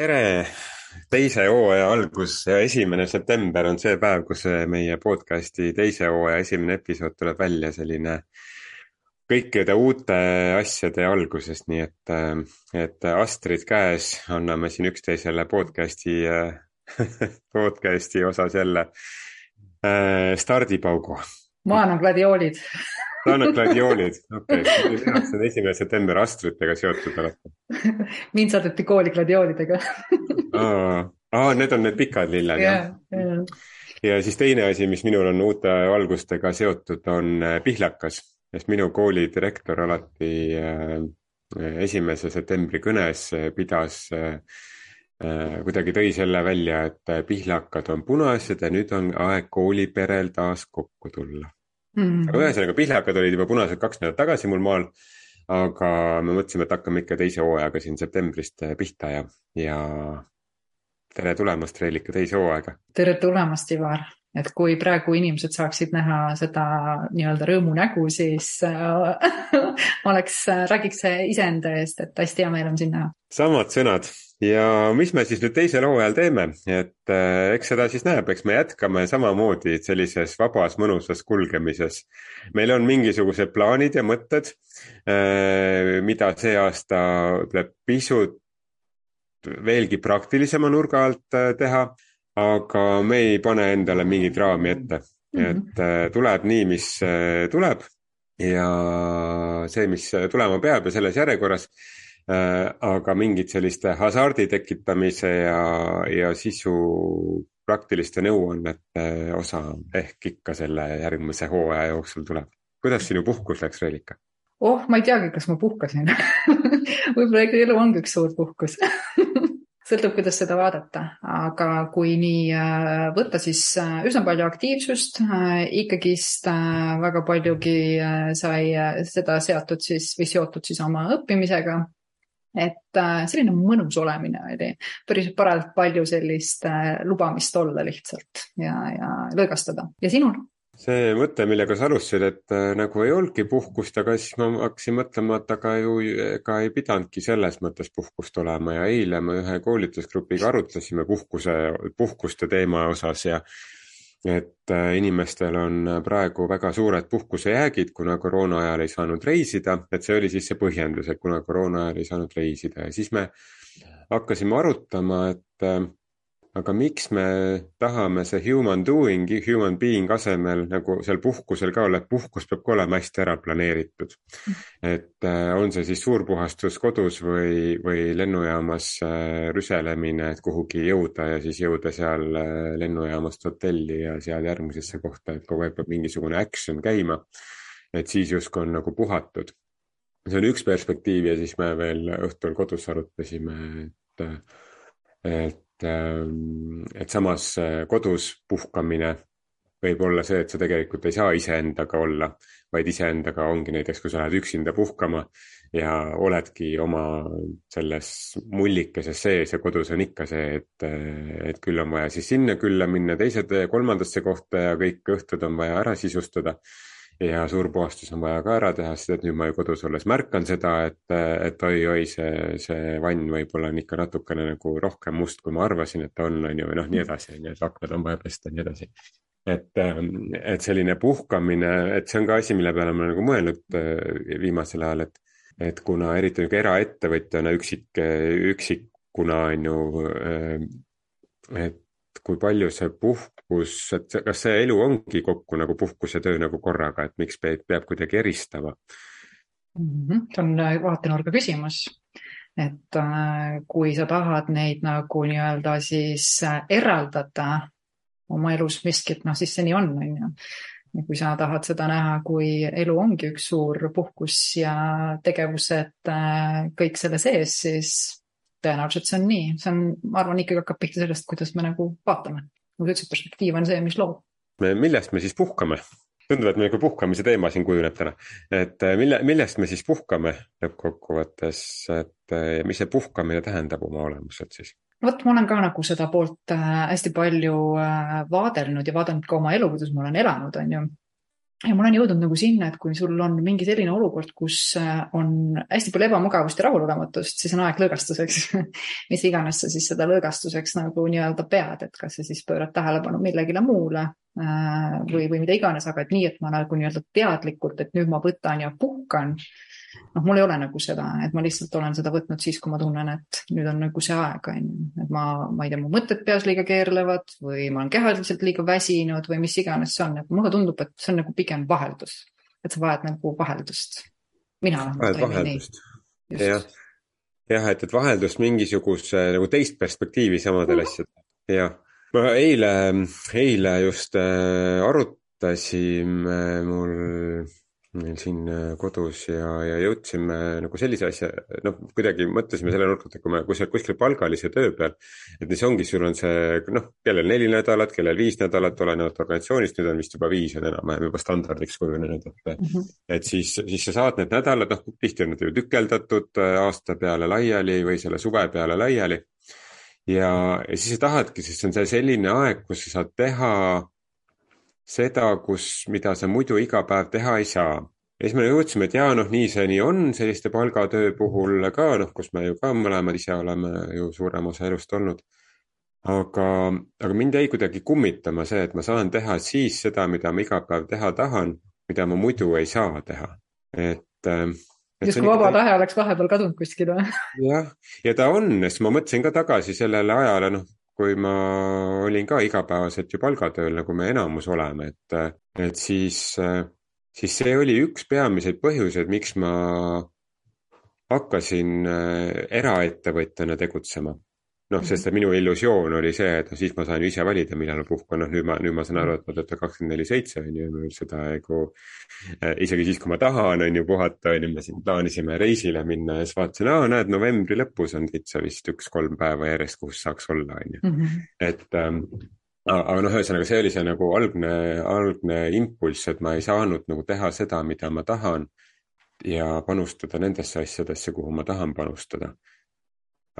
tere, teise hooaja algus ja esimene september on see päev, kus meie podcast'i teise hooaja esimene episood tuleb välja, selline kõikide uute asjade algusest, nii et, et Astrid käes, anname siin üksteisele podcast'i podcast'i osas jälle äh, stardipaugu. ma annan gladioolid ta annab gladioolid, okei okay., see on esimene september Astritega seotud olete mind saadeti kooli gladioolidega aa, aa, need on need pikad lilled yeah, jah yeah.? ja siis teine asi, mis minul on uute algustega seotud, on äh, pihlakas, sest minu kooli direktor alati äh, esimese septembri kõnes äh, pidas kuidagi tõi selle välja, et pihlakad on punased ja nüüd on aeg kooliperel taas kokku tulla mm. -hmm. aga ühesõnaga, pihlakad olid juba punased kaks nädalat tagasi mul maal. aga me mõtlesime, et hakkame ikka teise hooajaga siin septembrist pihta ja, ja tere tulemast, Reelika, teise hooaega. tere tulemast, Ivar et kui praegu inimesed saaksid näha seda nii-öelda rõõmunägu, siis äh, oleks, räägiks iseenda eest, et hästi hea meel on sind näha. samad sõnad ja mis me siis nüüd teisel hooajal teeme, et äh, eks seda siis näeb, eks me jätkame samamoodi sellises vabas mõnusas kulgemises. meil on mingisugused plaanid ja mõtted äh,, mida see aasta tuleb pisut veelgi praktilisema nurga alt äh, teha, aga me ei pane endale mingit raami ette -hmm. et tuleb nii, mis tuleb ja see, mis tulema peab ja selles järjekorras aga mingit selliste hasardi tekitamise ja, ja sisu praktiliste nõuannete osa ehk ikka selle järgmise hooaja jooksul tuleb. kuidas sinu puhkus läks, Reelika? oh, ma ei teagi, kas ma puhkasin. Võib-olla ikka elu ongi üks suur puhkus. Sõltub, kuidas seda vaadata, aga kui nii äh, võtta, siis äh, üsna palju aktiivsust, ikkagist väga paljugi sai seda seatud siis või seotud siis oma õppimisega et äh, selline mõnus olemine oli, päris parajalt palju sellist äh, lubamist olla lihtsalt ja, ja lõõgastada. Ja sinul? see mõte, millega sa alustasid, et äh, nagu ei olnudki puhkust, aga siis ma hakkasin mõtlema, et aga ju ega ei pidanudki selles mõttes puhkust olema. Ja eile me ühe koolitusgrupiga arutlesime puhkuse, puhkuste teema osas ja et äh, inimestel on äh, praegu väga suured puhkusejäägid, kuna koroona ajal ei saanud reisida, et see oli siis see põhjendus, et kuna koroona ajal ei saanud reisida. Ja siis me hakkasime arutama, et äh, aga miks me tahame see human doing, human being asemel nagu seal puhkusel ka olla, et puhkus peab ka olema hästi ära planeeritud. et äh, on see siis suurpuhastus kodus või, või lennujaamas äh, rüselemine, et kuhugi jõuda ja siis jõuda seal äh, lennujaamast hotelli ja seal järgmisesse kohta, et kogu aeg peab mingisugune action käima. et siis justkui on nagu puhatud. see on üks perspektiiv ja siis me veel õhtul kodus arutasime, et, et et samas äh, kodus puhkamine võib olla see, et sa tegelikult ei saa iseendaga olla, vaid iseendaga ongi näiteks, kui sa lähed üksinda puhkama ja oledki oma selles mullikeses sees ja kodus on ikka see, et, et küll on vaja siis sinna külla minna, teised kolmandasse kohta ja kõik õhtud on vaja ära sisustada ja suur puhastus on vaja ka ära teha, sest et nüüd ma ju kodus olles märkan seda, et, et oi-oi, see, see vann võib-olla on ikka natukene nagu rohkem must, kui ma arvasin, et ta on, on ju, või noh, nii edasi, on ju, et aknad on vaja pesta ja nii edasi. et, et selline puhkamine, et see on ka asi, mille peale ma olen nagu mõelnud eh, viimasel ajal, et, et kuna eriti nagu eraettevõtjana üksik, üksikuna on ju, eh, et kui palju see puhkus, et kas see elu ongi kokku nagu puhkus ja töö nagu korraga, et miks peab, peab kuidagi eristama mm? -hmm. see on äh, vaatenurga küsimus. et äh, kui sa tahad neid nagu nii-öelda siis äh, eraldada oma elus miskit, noh siis see nii on, on ju. ja kui sa tahad seda näha, kui elu ongi üks suur puhkus ja tegevused kõik selle sees, siis tõenäoliselt see on nii, see on, ma arvan, ikkagi hakkab pihta sellest, kuidas me nagu vaatame. nagu sa ütlesid, perspektiiv on see, mis loob. millest me siis puhkame? tundub, et meil nagu puhkamise teema siin kujuneb täna, et äh, mille, millest me siis puhkame lõppkokkuvõttes, et äh, mis see puhkamine tähendab oma olemuselt siis? vot ma olen ka nagu seda poolt äh, hästi palju vaadelnud ja vaadanud ka oma elu, kuidas ma olen elanud, on ju ja ma olen jõudnud nagu sinna, et kui sul on mingi selline olukord, kus äh, on hästi palju ebamugavust ja rahulolematust, siis on aeg lõõgastuseks mis iganes sa siis seda lõõgastuseks nagu nii-öelda pead, et kas sa siis pöörad tähelepanu millegile muule äh, või, või mida iganes, aga et nii, et ma nagu nii-öelda teadlikult, et nüüd ma võtan ja puhkan noh, mul ei ole nagu seda, et ma lihtsalt olen seda võtnud siis, kui ma tunnen, et nüüd on nagu see aeg, on ju. et ma, ma ei tea, mu mõtted peas liiga keerlevad või ma olen kehaliselt liiga väsinud või mis iganes see on, et mulle tundub, et see on nagu pigem vaheldus. et sa vajad nagu vaheldust. mina vähemalt toimin nii. jah, jah, et, et vaheldust mingisuguse nagu teist perspektiivi samadele mm -hmm. asjadele, jah. ma eile, eile just äh, arutasime mul meil siin äh, kodus ja, ja jõudsime nagu sellise asja, noh, kuidagi mõtlesime selle nurga alt, et kui me, kui sa oled kuskil palgalise töö peal, et siis ongi, sul on see noh, kellel neli nädalat, kellel viis nädalat, olenevalt organisatsioonist, nüüd on vist juba viis on enam-vähem juba standardiks kujunenud, et mm. -hmm. et siis, siis sa saad need nädalad, noh, tihti on need ju tükeldatud äh, aasta peale laiali või selle suve peale laiali. ja, ja siis sa tahadki, sest see on see selline aeg, kus sa saad teha seda, kus, mida sa muidu iga päev teha ei saa. ja siis me jõudsime, et jaa, noh, nii see nii on selliste palgatöö puhul ka, noh, kus me ju ka mõlemad ise oleme ju suurem osa elust olnud. aga, aga mind jäi kuidagi kummitama see, et ma saan teha siis seda, mida ma iga päev teha tahan, mida ma muidu ei saa teha. et ähm, justkui vaba tahe oleks vahepeal kadunud kuskil või? jah, ja ta on, sest ma mõtlesin ka tagasi sellele ajale, noh, kui ma olin ka igapäevaselt ju palgatööl, nagu me enamus oleme, et, et siis, siis see oli üks peamiseid põhjuseid, miks ma hakkasin eraettevõtjana tegutsema noh, sest et minu illusioon oli see, et noh, siis ma saan ju ise valida, millal ma puhkan, noh nüüd ma, nüüd ma saan aru, et ma töötan kakskümmend neli seitse on ju, ja seda nagu äh, isegi siis, kui ma tahan, on ju puhata, on ju, me siin plaanisime reisile minna ja siis vaatasin, aa näed, novembri lõpus on täitsa vist üks-kolm päeva järjest, kus saaks olla, on ju. Mhm. et ähm, aga noh, ühesõnaga see oli see nagu algne, algne impulss, et ma ei saanud nagu teha seda, mida ma tahan ja panustada nendesse asjadesse, kuhu ma tahan panustada.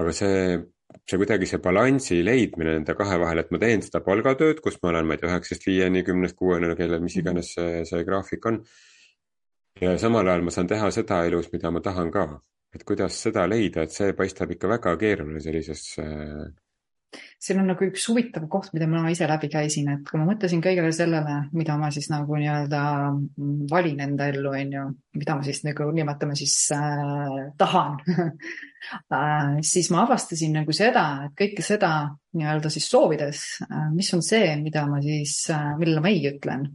aga see see kuidagi see balansi leidmine nende kahe vahel, et ma teen seda palgatööd, kus ma olen, ma ei tea, üheksast viieni, kümnest kuueni, kellel mis mhm. iganes see, see graafik on. ja samal ajal ma saan teha seda elus, mida ma tahan ka. et kuidas seda leida, et see paistab ikka väga keeruline sellises äh, siin on nagu üks huvitav koht, mida ma ise läbi käisin, et kui ma mõtlesin kõigele sellele, mida ma siis nagu nii-öelda valin enda ellu, on ju, mida ma siis nagu nimetame siis äh, tahan äh, siis ma avastasin nagu seda, et kõike seda nii-öelda siis soovides äh,, mis on see, mida ma siis äh,, millele ma ei ütlen.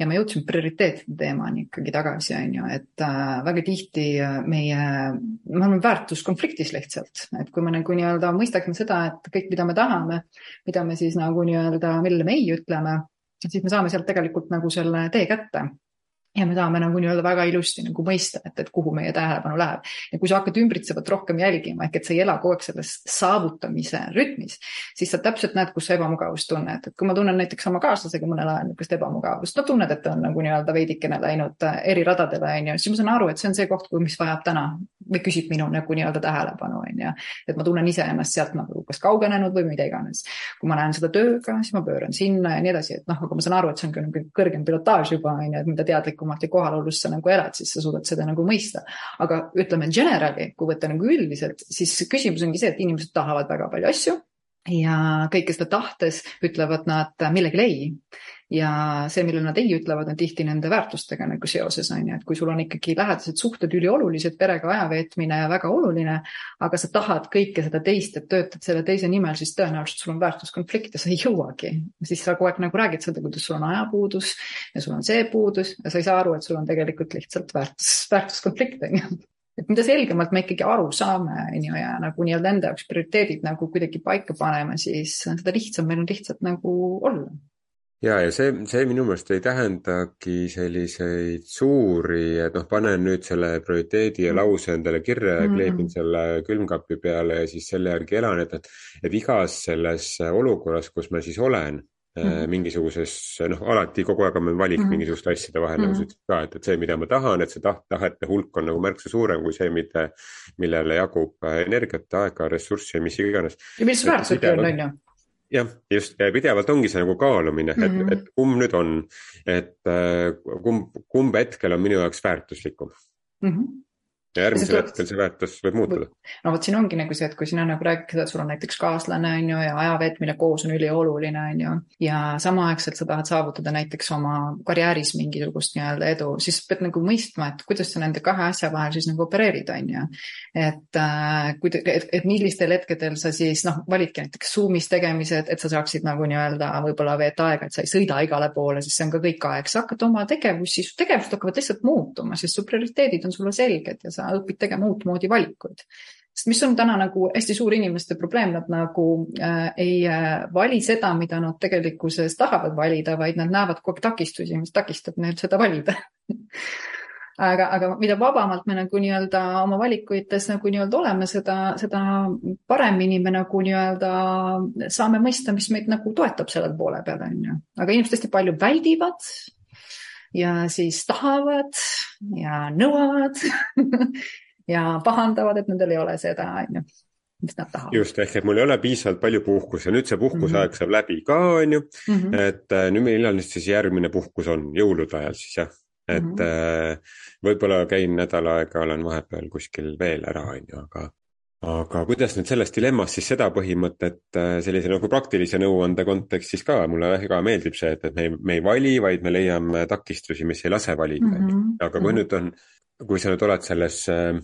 ja ma jõudsin prioriteetide teemani ikkagi tagasi, on ju, et äh, väga tihti äh, meie, me oleme väärtuskonfliktis lihtsalt, et kui me nagu nii-öelda mõistaksime seda, et kõik, mida me tahame, tahame, mida me siis nagu nii-öelda, millele me ei ütleme, siis me saame sealt tegelikult nagu selle tee kätte ja me tahame nagu nii-öelda väga ilusti nagu mõista, et, et kuhu meie tähelepanu läheb. ja kui sa hakkad ümbritsevat rohkem jälgima, ehk et sa ei ela kogu aeg selles saavutamise rütmis, siis sa täpselt näed, kus sa ebamugavust tunned, et kui ma tunnen näiteks oma kaaslasega mõnel ajal niisugust ebamugavust, no tunned, et ta on nagu nii-öelda veidikene läinud äh, eri radadele, on ju, siis ma saan aru, et see on see koht, mis vajab täna või küsib minu nagu nii-öelda tähelepanu, on ju. et ma tunnen iseennast sealt nagu kas kaugenenud või mida iganes. kui ma näen seda tööga, siis ma pööran sinna ja nii edasi, et noh, aga ma saan aru, et see on küll nagu kõrgem pilotaaž juba, on ju, et mida teadlikum ja kohalolus sa nagu elad, siis sa suudad seda nagu mõista. aga ütleme generally, kui võtta nagu üldiselt, siis küsimus ongi see, et inimesed tahavad väga palju asju ja kõike seda tahtes ütlevad nad millegile ei ja see, millele nad ei ütlevad, on tihti nende väärtustega nagu seoses, on ju, et kui sul on ikkagi lähedased suhted üliolulised, perega aja veetmine väga oluline, aga sa tahad kõike seda teist, et töötad selle teise nimel, siis tõenäoliselt sul on väärtuskonflikt ja sa ei jõuagi. siis sa kogu aeg nagu räägid seda, kuidas sul on ajapuudus ja sul on see puudus ja sa ei saa aru, et sul on tegelikult lihtsalt väärtus, väärtuskonflikt, on ju et mida selgemalt me ikkagi aru saame, on ju, ja nagu nii-öelda enda jaoks prioriteedid nagu kuidagi paika paneme, siis seda lihtsam meil on lihtsalt nagu olla ja, ja see, see minu meelest ei tähendagi selliseid suuri, et noh, panen nüüd selle prioriteedi ja mm. lause endale kirja ja kleebin selle külmkapi peale ja siis selle järgi elan, et, et, et igas selles olukorras, kus ma siis olen mm -hmm. mingisuguses, noh, alati kogu aeg on meil valik mm -hmm. mingisuguste asjade vahel mm, -hmm. nagu sa ütlesid ka, et, et see, mida ma tahan, et see taht, tahete hulk on nagu märksa suurem kui see, mida, millele jagub äh, energiat, aega, ressurssi ja mis iganes. ja mis väärtused on, on ju jah, just pidevalt ongi see nagu kaalumine, et mm, -hmm. et kumb nüüd on, et kumb, kumb hetkel on minu jaoks väärtuslikum mm. -hmm ja järgmisel hetkel see väärtus võib muutuda. no vot siin ongi nagu see, et kui sina nagu rääkida, sul on näiteks kaaslane on ju ja aja veetmine koos on ülioluline on ju. ja samaaegselt sa tahad saavutada näiteks oma karjääris mingisugust nii-öelda edu, siis pead nagu mõistma, et kuidas sa nende kahe asja vahel siis nagu opereerid, on ju. et äh,, kui, et, et millistel hetkedel sa siis noh, validki näiteks Zoom'is tegemised, et sa saaksid nagu nii-öelda võib-olla veeta aega, et sa ei sõida igale poole, sest see on ka kõik aeg, sa hakkad oma tegevusi, su tegevused hakkavad lihtsalt muutuma, sest su prioriteedid on sulle selged ja sa sa õpid tegema uutmoodi valikuid. sest mis on täna nagu hästi suur inimeste probleem, nad nagu äh, ei äh, vali seda, mida nad tegelikkuses tahavad valida, vaid nad näevad kogu aeg takistusi, mis takistab neil seda valida aga, aga mida vabamalt me nagu nii-öelda oma valikuites nagu nii-öelda oleme, seda, seda paremini me nagu nii-öelda saame mõista, mis meid nagu toetab sellel poole peal, on ju. aga inimesed hästi palju väldivad ja siis tahavad ja nõuavad ja pahandavad, et nendel ei ole seda, on ju mis nad tahavad. just, ehk et mul ei ole piisavalt palju puhkust ja nüüd see puhkuseaeg mm -hmm. saab läbi ka, on ju mm. -hmm. et äh, nüüd millal nüüd siis järgmine puhkus on, jõulude ajal siis jah? et mm -hmm. võib-olla käin nädal aega, olen vahepeal kuskil veel ära, on ju, aga aga kuidas nüüd selles dilemmas siis seda põhimõtet äh, sellise nagu praktilise nõuande kontekstis ka, mulle väga meeldib see, et, et me ei, me ei vali, vaid me leiame takistusi, mis ei lase valida mm. -hmm. aga kui mm -hmm. nüüd on, kui sa nüüd oled selles äh,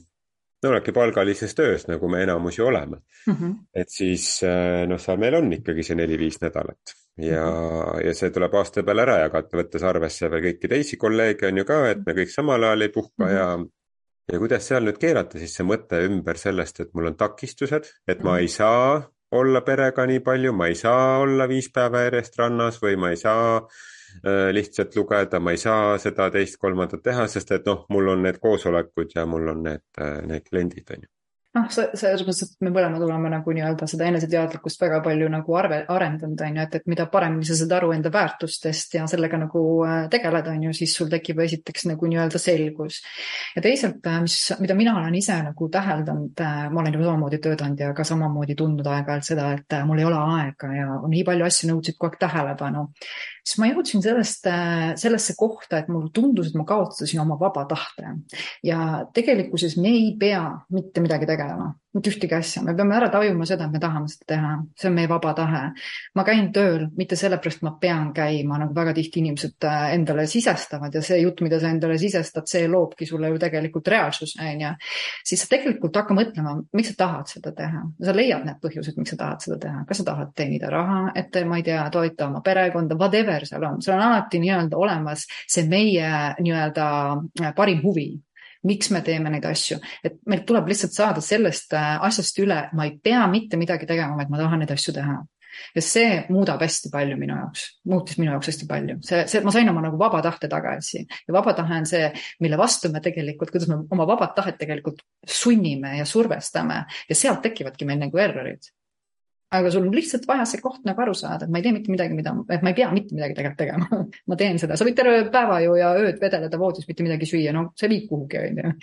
no oledki palgalises töös, nagu me enamus ju oleme mm. -hmm. et siis äh, noh, seal meil on ikkagi see neli-viis nädalat ja mm, -hmm. ja see tuleb aasta peale ära jagada, võttes arvesse veel kõiki teisi kolleege on ju ka, et me kõik samal ajal ei puhka mm -hmm. ja ja kuidas seal nüüd keerata siis see mõte ümber sellest, et mul on takistused, et ma ei saa olla perega nii palju, ma ei saa olla viis päeva järjest rannas või ma ei saa äh, lihtsalt lugeda, ma ei saa seda teist-kolmandat teha, sest et noh, mul on need koosolekud ja mul on need, äh, need kliendid, on ju noh, selles mõttes, et me mõlemad oleme nagu nii-öelda seda eneseteadlikkust väga palju nagu arve, arendanud, on ju, et, et mida paremini sa saad aru enda väärtustest ja sellega nagu äh, tegeled, on ju, siis sul tekib esiteks nagu nii-öelda selgus. ja teisalt, äh, mis, mida mina olen ise nagu täheldanud, äh, ma olen ju samamoodi tööandja, aga samamoodi tundnud aeg-ajalt seda, et mul ei ole aega ja nii palju asju nõudsid kogu aeg tähelepanu siis ma jõudsin sellest, sellesse kohta, et mulle tundus, et ma kaotasin oma vaba tahte. Ja tegelikkuses me ei pea mitte midagi tegema mitte ühtegi asja, me peame ära tajuma seda, et me tahame seda teha, see on meie vaba tahe. ma käin tööl mitte sellepärast, ma pean käima, nagu väga tihti inimesed äh, endale sisestavad ja see jutt, mida sa endale sisestad, see loobki sulle ju tegelikult reaalsuse, on ju. siis sa tegelikult hakka mõtlema, miks sa tahad seda teha, sa leiad need põhjused, miks sa tahad seda teha, kas sa tahad teenida raha, et ma ei tea, toita oma perekonda, whatever seal on, seal on alati nii-öelda olemas see meie nii-öelda äh, parim huvi miks me teeme neid asju, et meil tuleb lihtsalt saada sellest äh, asjast üle, ma ei pea mitte midagi tegema, vaid ma tahan neid asju teha. Ja see muudab hästi palju minu jaoks, muutis minu jaoks hästi palju, see, see, ma sain oma nagu vaba tahte tagasi. Ja vaba tahe on see, mille vastu me tegelikult, kuidas me oma vabat tahet tegelikult sunnime ja survestame. Ja sealt tekivadki meil nagu errorid aga sul on lihtsalt vaja see koht nagu aru saada, et ma ei tee mitte midagi, mida, et ma ei pea mitte midagi tegelikult tegema. Ma teen seda, sa võid terve päeva ju ja ööd vedeleda voodis, mitte midagi süüa, no see viib kuhugi, on ju.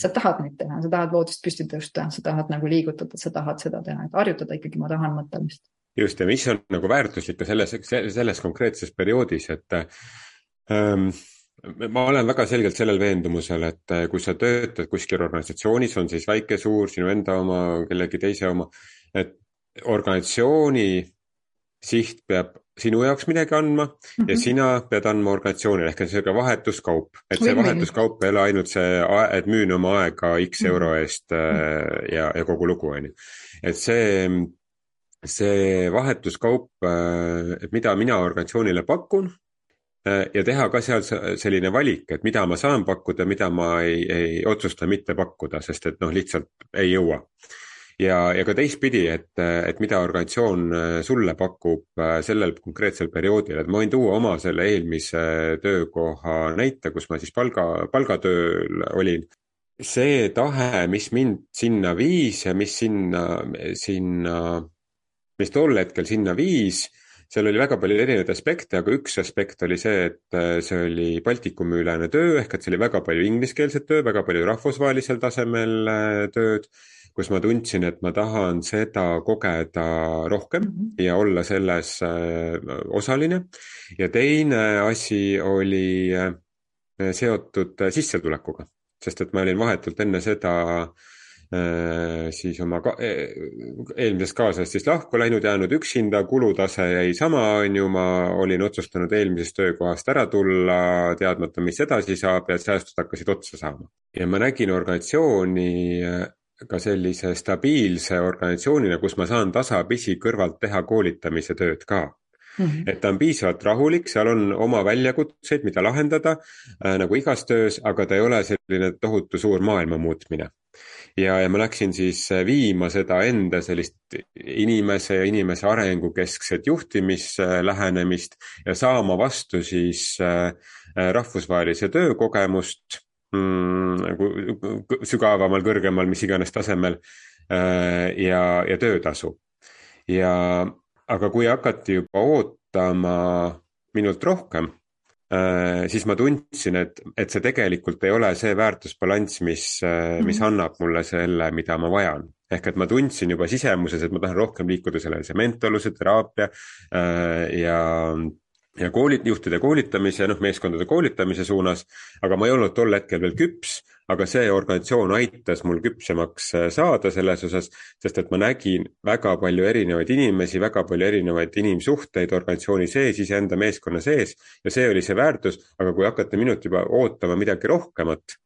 sa tahad neid teha, sa tahad voodist püsti tõusta, sa tahad nagu liigutada, sa tahad seda teha, et harjutada ikkagi ma tahan mõtlemist. just. Ja mis on nagu väärtuslik ka selles, selles konkreetses perioodis, et ähm, ma olen väga selgelt sellel veendumusel, et kui sa töötad kuskil organisatsioonis, on siis väike, suur, sinu enda oma, kellegi teise oma, et organisatsiooni siht peab sinu jaoks midagi andma mm -hmm. ja mhm. sina pead andma organisatsioonile ehk sihuke vahetuskaup, et see vahetuskaup ei ole ainult see, et müün oma aega X euro mhm. eest mm -hmm. ja, ja kogu lugu, on ju. et see, see vahetuskaup, äh, et mida mina organisatsioonile pakun äh, ja teha ka seal selline valik, et mida ma saan pakkuda, mida ma ei, ei otsusta mitte pakkuda, sest et noh, lihtsalt ei jõua ja, ja ka teistpidi, et, et mida organisatsioon äh, sulle pakub äh, sellel konkreetsel perioodil, et ma võin tuua oma selle eelmise töökoha näite, kus ma siis palga, palgatööl olin. see tahe, mis mind sinna viis ja mis sinna, sinna, mis tol hetkel sinna viis, seal oli väga palju erinevaid aspekte, aga üks aspekt oli see, et see oli Baltikumi ülene töö, ehk et see oli väga palju ingliskeelset töö, väga palju rahvusvahelisel tasemel tööd kus ma tundsin, et ma tahan seda kogeda rohkem mm -hmm. ja olla selles osaline. ja teine asi oli seotud sissetulekuga, sest et ma olin vahetult enne seda äh, siis oma ka, e, eelmisest kaaslasest lahku läinud, jäänud üksinda, kulutase jäi sama, on ju, ma olin otsustanud eelmisest töökohast ära tulla, teadmata, mis edasi saab ja säästud hakkasid otsa saama. ja ma nägin organisatsiooni äh, ka sellise stabiilse organisatsioonina, kus ma saan tasapisi kõrvalt teha koolitamise tööd ka Mm -hmm. et ta on piisavalt rahulik, seal on oma väljakutseid, mida lahendada äh, nagu igas töös, aga ta ei ole selline tohutu suur maailma muutmine. ja, ja ma läksin siis äh, viima seda enda sellist inimese ja inimese arengu keskset juhtimislähenemist ja saama vastu siis äh, rahvusvahelise töökogemust mm, nagu sügavamal, kõrgemal, mis iganes tasemel äh, ja, ja töötasu. ja aga kui hakati juba ootama minult rohkem, äh, siis ma tundsin, et, et see tegelikult ei ole see väärtusbalanss, mis, mis mm -hmm. annab mulle selle, mida ma vajan. ehk et ma tundsin juba sisemuses, et ma tahan rohkem liikuda sellise mentorluse, teraapia ja ja koolid, juhtide koolitamise, noh, meeskondade koolitamise suunas, aga ma ei olnud tol hetkel veel küps, aga see organisatsioon aitas mul küpsemaks äh, saada selles osas, sest et ma nägin väga palju erinevaid inimesi, väga palju erinevaid inimsuhteid organisatsiooni sees, iseenda meeskonna sees ja see oli see väärtus, aga kui hakata minult juba ootama midagi rohkemat,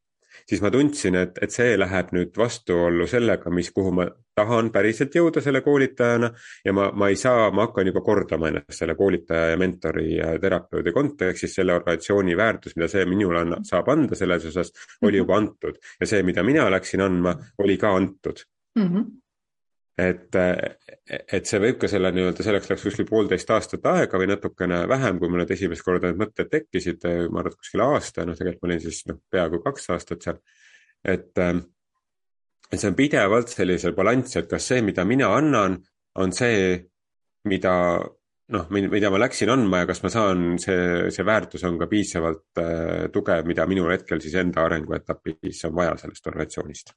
siis ma tundsin, et, et see läheb nüüd vastuollu sellega, mis, kuhu ma tahan päriselt jõuda selle koolitajana ja ma, ma ei saa, ma hakkan juba kordama ennast selle koolitaja ja mentori ja terapeudi kontekstis, selle organisatsiooni väärtus, mida see minule anna, saab anda selles osas, oli juba antud. Ja see, mida mina läksin andma, oli ka antud. Mm. -hmm et, et see võib ka selle nii-öelda, selleks läks kuskil poolteist aastat aega või natukene vähem, kui mul need esimest korda need mõtted tekkisid, ma arvan, et kuskil aasta, noh, tegelikult ma olin siis noh, peaaegu kaks aastat seal. et, et see on pidevalt sellisel balanss, et kas see, mida mina annan, on see, mida noh, mida ma läksin andma ja kas ma saan, see, see väärtus on ka piisavalt äh, tugev, mida minul hetkel siis enda arenguetapis on vaja sellest organisatsioonist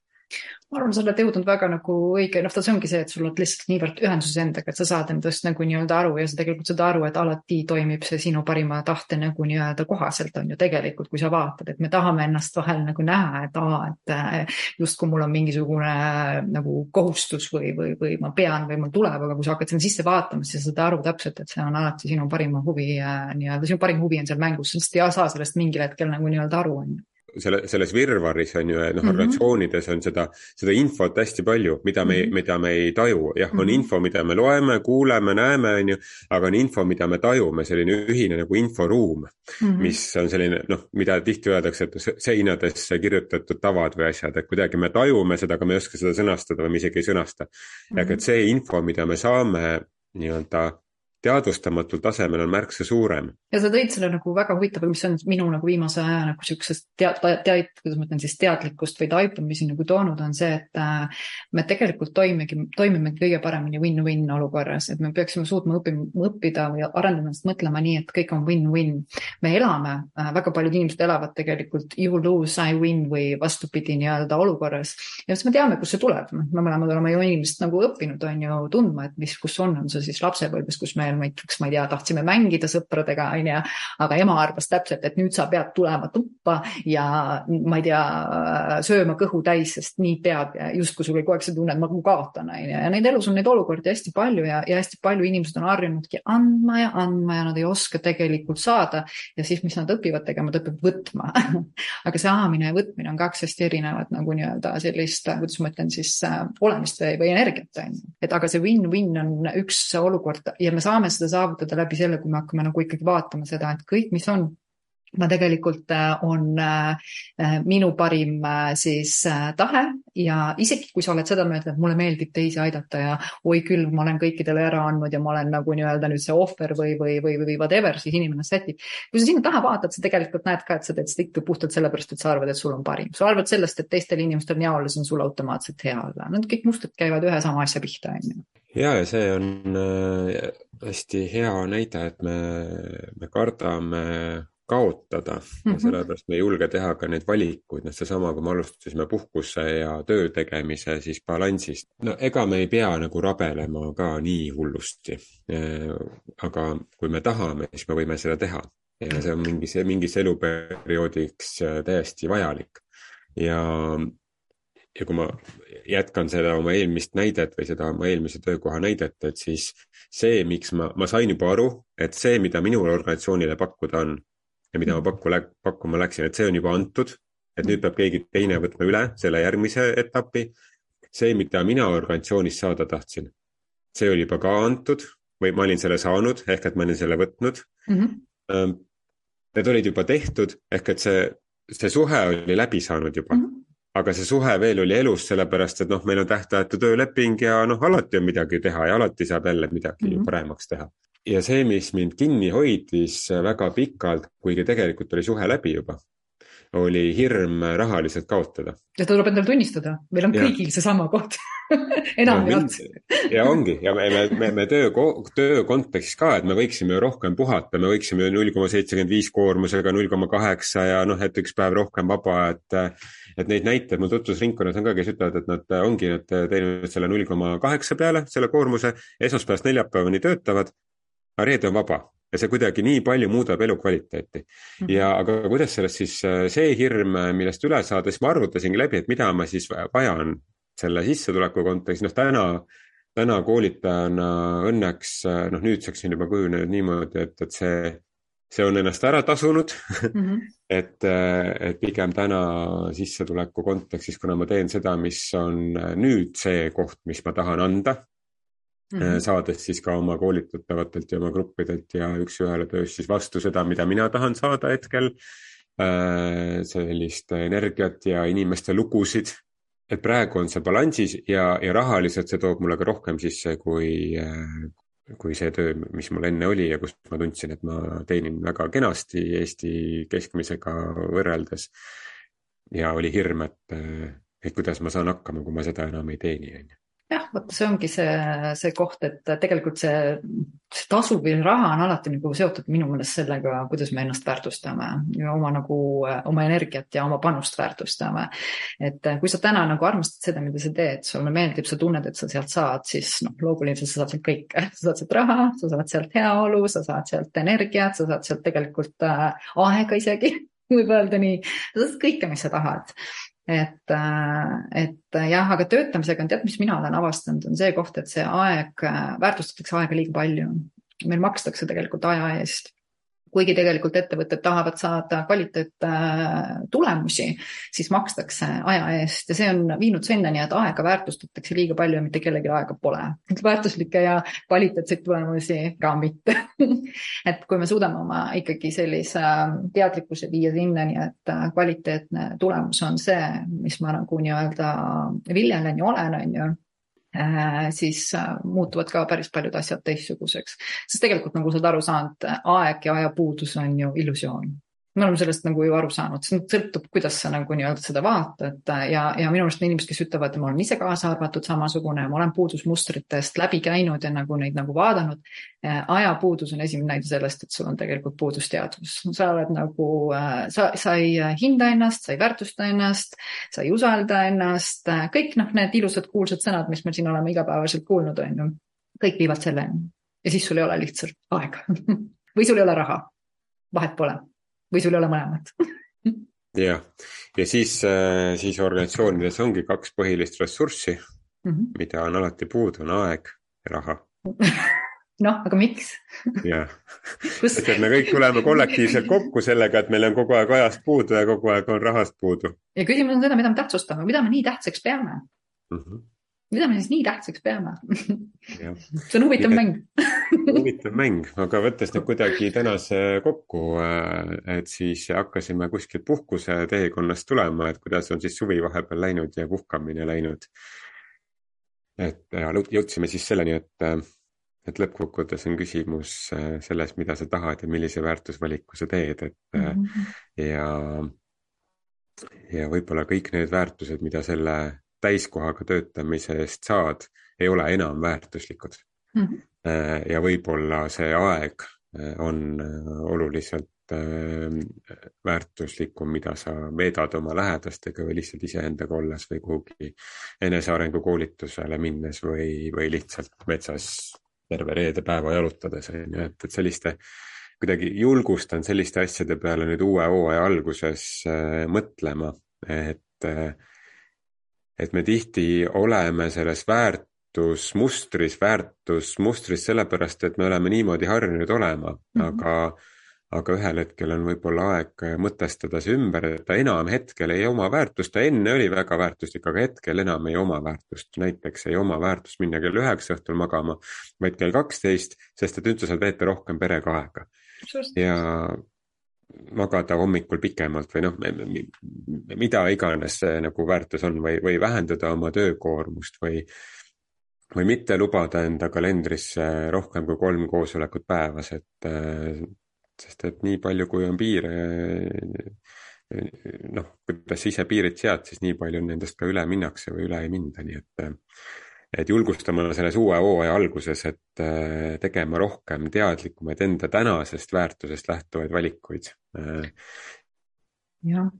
ma arvan, sa oled jõudnud väga nagu õige, noh, see ongi see, et sul on lihtsalt niivõrd ühenduses endaga, et sa saad endast nagu nii-öelda aru ja sa tegelikult saad aru, et alati toimib see sinu parima tahte nagu nii-öelda kohaselt on ju tegelikult, kui sa vaatad, et me tahame ennast vahel nagu näha, et aa, et äh, justkui mul on mingisugune äh, nagu kohustus või, või, või ma pean või mul tuleb, aga kui sa hakkad sinna sisse vaatama, siis sa saad aru täpselt, et see on alati sinu parima huvi äh, nii-öelda, sinu parim huvi on seal mängus, sa lihtsalt ei saa sellest mingil hetkel nagu nii-öelda aru, on ju selle, selles virvarris on ju, noh mm -hmm. organisatsioonides on seda, seda infot hästi palju, mida me mm, -hmm. mida me ei taju, jah on mhm. info, mida me loeme, kuuleme, näeme, on ju, aga on info, mida me tajume, selline ühine nagu inforuum mm, -hmm. mis on selline noh, mida tihti öeldakse, et seinadesse kirjutatud tavad või asjad, et kuidagi me tajume seda, aga me ei oska seda sõnastada või me isegi ei sõnasta mm. -hmm. ehk et see info, mida me saame nii-öelda teadvustamatul tasemel on märksa suurem. ja sa tõid selle nagu väga huvitava, mis on minu nagu viimase aja nagu siuksest tead-, tead, kuidas ma ütlen siis teadlikkust või taipamisi nagu toonud, on see, et äh, me tegelikult toimigi, toimime kõige paremini win-win olukorras, et me peaksime suutma õppima, õppida või arendada ennast mõtlema nii, et kõik on win-win. me elame äh,, väga paljud inimesed elavad tegelikult you lose, I win või vastupidi nii-öelda olukorras. ja siis me teame, kust see tuleb, me mõlemad oleme ju inimesed nagu õppinud, on ju, tundma, et mis, kus on, on see siis lapsepõlves, kus me näiteks, ma ei tea, tahtsime mängida sõpradega, onju, aga ema arvas täpselt, et nüüd sa pead tulema tuppa ja ma ei tea, sööma kõhu täis, sest nii peab justkui sul oli kogu aeg see tunne, et ma kaotan, onju. ja neid elus on neid olukordi hästi palju ja, ja hästi palju inimesed on harjunudki andma ja andma ja nad ei oska tegelikult saada. ja siis, mis nad õpivad tegema, nad õpivad võtma aga saamine ja võtmine on kaks hästi erinevat nagu nii-öelda sellist, kuidas ma ütlen siis äh, olemist või energiat, onju. et aga see win-win on üks olukord ja me saame saame seda saavutada läbi selle, kui me hakkame nagu ikkagi vaatama seda, et kõik, mis on ma tegelikult äh, on äh, äh, minu parim siis tahe ja isegi kui sa oled seda meelt, et mulle meeldib teisi aidata ja oi küll, ma olen kõikidele ära andnud ja ma olen nagu nii-öelda nüüd see ohver või, või, või, või whatever, siis inimene sätib. kui sa sinna taha vaatad, sa tegelikult näed ka, et sa teed seda ikka puhtalt sellepärast, et sa arvad, et sul on parim. sa arvad sellest, et teistel inimestel on hea olla, see on sul automaatselt hea olla. Need kõik mustrid käivad ühe sama asja pihta, on ju ja, ja see on, hästi hea näide, et me, me kardame kaotada mm -hmm. ja mhm. sellepärast me ei julge teha ka neid valikuid, noh seesama, kui me alustasime puhkuse ja töö tegemise siis balansist. no ega me ei pea nagu rabelema ka nii hullusti. aga kui me tahame, siis me võime seda teha ja see on mingis, mingis eluperioodiks täiesti vajalik. ja, ja kui ma jätkan seda oma eelmist näidet või seda oma eelmise töökoha näidet, et siis see, miks ma, ma sain juba aru, et see, mida minul organisatsioonile pakkuda on, ja mida ma pakku, pakkuma läksin, et see on juba antud, et nüüd peab keegi teine võtma üle selle järgmise etapi. see, mida mina organisatsioonis saada tahtsin, see oli juba ka antud või ma olin selle saanud ehk et ma olin selle võtnud mm. -hmm. Need olid juba tehtud ehk et see, see suhe oli läbi saanud juba mm. -hmm aga see suhe veel oli elus, sellepärast et noh, meil on tähtajatu tööleping ja noh, alati on midagi teha ja alati saab jälle midagi mm -hmm. paremaks teha ja see, mis mind kinni hoidis väga pikalt, kuigi tegelikult oli suhe läbi juba, oli hirm rahaliselt kaotada. ja tuleb endale tunnistada, meil on ja. kõigil seesama koht enamjaolt no,. ja ongi ja me, me, me, me töö, töö kontekstis ka, et me võiksime ju rohkem puhata, me võiksime null koma seitsekümmend viis koormusega null koma kaheksa ja noh, et üks päev rohkem vaba, et et neid näiteid mul tutvusringkonnas on ka, kes ütlevad, et nad ongi nad teinud selle null koma kaheksa peale, selle koormuse, esmaspäevast neljapäevani töötavad aga reede on vaba ja see kuidagi nii palju muudab elukvaliteeti. -hmm. ja aga kuidas sellest siis äh, see hirm, äh, millest üle saada, siis ma arvutasingi läbi, et mida ma siis vajan selle sissetuleku kontekstis, noh täna, täna koolitajana õnneks äh, noh, nüüdseks on juba kujunenud niimoodi, et, et see, see on ennast ära tasunud mm. -hmm. et, et pigem täna sissetuleku kontekstis, kuna ma teen seda, mis on nüüd see koht, mis ma tahan anda Mm -hmm. saades siis ka oma koolitatavatelt ja oma gruppidelt ja üks-ühele töös siis vastu seda, mida mina tahan saada hetkel. Äh, sellist energiat ja inimeste lugusid. et praegu on see balansis ja, ja rahaliselt see toob mulle ka rohkem sisse kui, äh, kui see töö, mis mul enne oli ja kus ma tundsin, et ma teenin väga kenasti Eesti keskmisega võrreldes. ja oli hirm, et, et kuidas ma saan hakkama, kui ma seda enam ei teeni, on ju jah, vot see ongi see, see koht, et tegelikult see, see tasu või raha on alati nagu seotud minu meelest sellega, kuidas me ennast väärtustame ja oma nagu, oma energiat ja oma panust väärtustame. et kui sa täna nagu armastad seda, mida sa teed, sulle meeldib, sa tunned, et sa sealt saad, siis noh, loomulikult sa saad sealt kõike, sa saad sealt raha, sa saad sealt heaolu, sa saad sealt energiat, sa saad sealt tegelikult äh, aega isegi võib öelda nii, sa saad kõike, mis sa tahad et, äh, et jah, aga töötamisega on tead, mis mina olen avastanud, on see koht, et see aeg, äh, väärtustatakse aega liiga palju. meil makstakse tegelikult aja eest kuigi tegelikult ettevõtted tahavad saada kvaliteettulemusi, siis makstakse aja eest ja see on viinud sinnani, et aega väärtustatakse liiga palju ja mitte kellelgi aega pole. väärtuslikke ja kvaliteetseid tulemusi ka mitte et kui me suudame oma ikkagi sellise teadlikkuse viia sinnani, et kvaliteetne tulemus on see, mis ma nagu nii-öelda viljelen ja olen, on ju Äh, siis äh, muutuvad ka päris paljud asjad teistsuguseks. sest tegelikult, nagu sa oled aru saanud, aeg ja ajapuudus on ju illusioon me oleme sellest nagu ju aru saanud, see sõltub, kuidas sa nagu nii-öelda seda vaatad ja, ja minu arust on inimesed, kes ütlevad, ma olen ise kaasa arvatud samasugune, ma olen puudusmustritest läbi käinud ja nagu neid nagu vaadanud. ajapuudus on esimene näide sellest, et sul on tegelikult puudusteadvus, sa oled nagu, sa, sa ei hinda ennast, sa ei väärtusta ennast, sa ei usalda ennast, kõik noh, need ilusad kuulsad sõnad, mis me siin oleme igapäevaselt kuulnud, on ju, kõik viivad selleni. Ja siis sul ei ole lihtsalt aega. Või sul ei ole raha, vahet pole või sul ei ole mõlemat jah, ja siis, äh, siis organisatsioonides ongi kaks põhilist ressurssi mm, -hmm. mida on alati puudu, on aeg ja raha noh, aga miks? jah, et me kõik tuleme kollektiivselt kokku sellega, et meil on kogu aeg ajast puudu ja kogu aeg on rahast puudu. ja küsimus on seda, mida me tähtsustame, mida me nii tähtsaks peame mm. -hmm mida me siis nii tähtsaks peame see on huvitav mäng huvitav mäng, aga võttes nüüd kuidagi tänase kokku, äh, et siis hakkasime kuskilt puhkuse teekonnast tulema, et kuidas on siis suvi vahepeal läinud ja puhkamine läinud. et ja jõudsime siis selleni, et, et lõppkokkuvõttes on küsimus äh, selles, mida sa tahad ja millise väärtusvaliku sa teed, et mm -hmm. ja ja võib-olla kõik need väärtused, mida selle täiskohaga töötamise eest saad, ei ole enam väärtuslikud mm. -hmm. ja võib-olla see aeg on oluliselt väärtuslikum, mida sa veedad oma lähedastega või lihtsalt iseendaga olles või kuhugi enesearengu koolitusele minnes või, või lihtsalt metsas terve reedepäeva jalutades, on ju, et, et selliste, kuidagi julgustan selliste asjade peale nüüd uue hooaja alguses äh, mõtlema, et äh,, et me tihti oleme selles väärtusmustris, väärtusmustris sellepärast, et me oleme niimoodi harjunud olema mm, -hmm. aga aga ühel hetkel on võib-olla aeg mõtestada see ümber, et ta enam hetkel ei oma väärtust, ta enne oli väga väärtuslik, aga hetkel enam ei oma väärtust. näiteks ei oma väärtust minna kell üheksa õhtul magama, vaid kell kaksteist, sest et nüüd sa saad veeta rohkem perega aega. ja magada hommikul pikemalt või noh, mida iganes see nagu väärtus on või, või vähendada oma töökoormust või või mitte lubada enda kalendrisse rohkem kui kolm koosolekut päevas, et sest et nii palju, kui on piire, noh, kuidas sa ise piirid sead, siis nii palju nendest ka üle minnakse või üle ei minda, nii et et julgustama selles uue hooaja alguses, et tegema rohkem teadlikumaid enda tänasest väärtusest lähtuvaid valikuid. jah,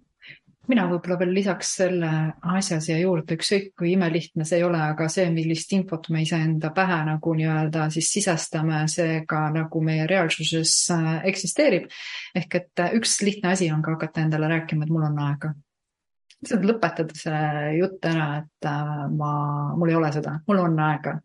mina võib-olla veel lisaks selle asja siia juurde, ükskõik kui imelihtne see ei ole, aga see, millist infot me iseenda pähe nagu nii-öelda siis sisestame, see ka nagu meie reaalsuses äh, eksisteerib. ehk et äh, üks lihtne asi on ka hakata endale rääkima, et mul on aega lihtsalt lõpetada see jutt ära, et äh, ma, mul ei ole seda, mul on aega.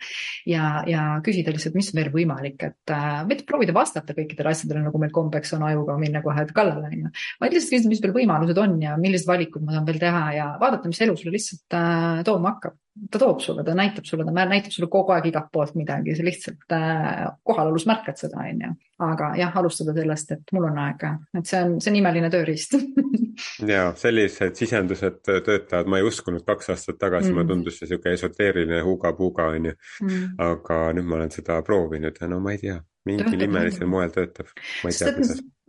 ja, ja küsida lihtsalt, mis veel võimalik, et äh, mitte proovida vastata kõikidele asjadele, nagu meil kombeks on ajuga minna kohe kallale, on ju. vaid lihtsalt küsida, mis veel võimalused on ja millised valikud ma saan veel teha ja vaadata, mis elu sulle lihtsalt äh, tooma hakkab ta toob sulle, ta näitab sulle, ta näitab sulle kogu aeg igalt poolt midagi, sa lihtsalt äh, kohalolus märkad seda, on ju. aga jah, alustada sellest, et mul on aega, et see on, see on imeline tööriist ja sellised sisendused töötavad, ma ei uskunud kaks aastat tagasi mm., mulle tundus see sihuke esoteeriline huuga-puuga on ju mm.. aga nüüd ma olen seda proovinud ja no ma ei tea mingil imelisel moel töötab.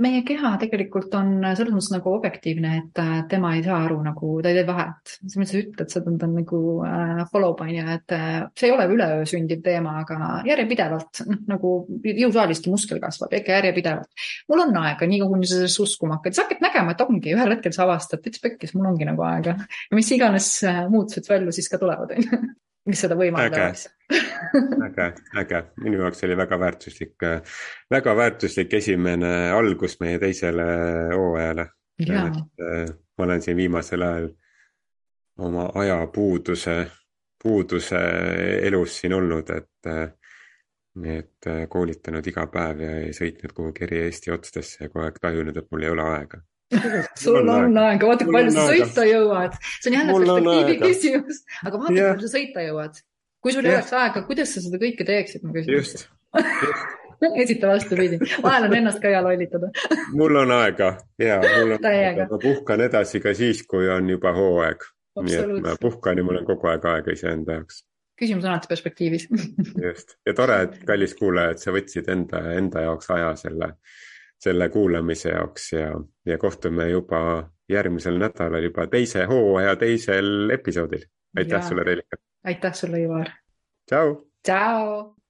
meie keha tegelikult on selles mõttes nagu objektiivne, et äh, tema ei saa aru nagu, ta ei tee vahet. selles mõttes sa ütled, sa ta on nagu äh, follow on ju, et äh, see ei ole üleöö sündiv teema, aga järjepidevalt, noh nagu jõusaaliski muskel kasvab ikka järjepidevalt. mul on aega, nii kuni sa sellest uskuma hakkad, sa hakkad nägema, et ongi, ühel hetkel sa avastad, täitsa pekkis, mul ongi nagu aega. ja mis iganes äh, su ellu siis ka tulevad, on ju mis seda võimaldaks. äge, äge, minu jaoks oli väga väärtuslik, väga väärtuslik esimene algus meie teisele hooajale. Äh, ma olen siin viimasel ajal oma ajapuuduse, puuduse elus siin olnud, et et koolitanud iga päev ja ei sõitnud kuhugi eri Eesti otstesse ja kogu aeg tajunud, et mul ei ole aega sul on aega, vaata kui palju sa sõita jõuad. see on jälle perspektiivi küsimus, aga vaata kui palju sa sõita jõuad. kui sul ei oleks aega, kuidas sa seda kõike teeksid, ma küsin. just, just esita vastupidi, vahel on ennast ka hea lollitada. Mul on aega. Ja mul on aega, ma puhkan edasi ka siis, kui on juba hooaeg. nii et ma puhkan ja mul on kogu aeg aega iseenda jaoks. küsimus on alati perspektiivis. Just. Ja tore, et kallis kuulaja, et sa võtsid enda, enda jaoks aja selle selle kuulamise jaoks ja, ja kohtume juba järgmisel nädalal juba teise hooaja teisel episoodil. aitäh ja. sulle, Reelika. aitäh sulle, Ivar. tšau. tšau.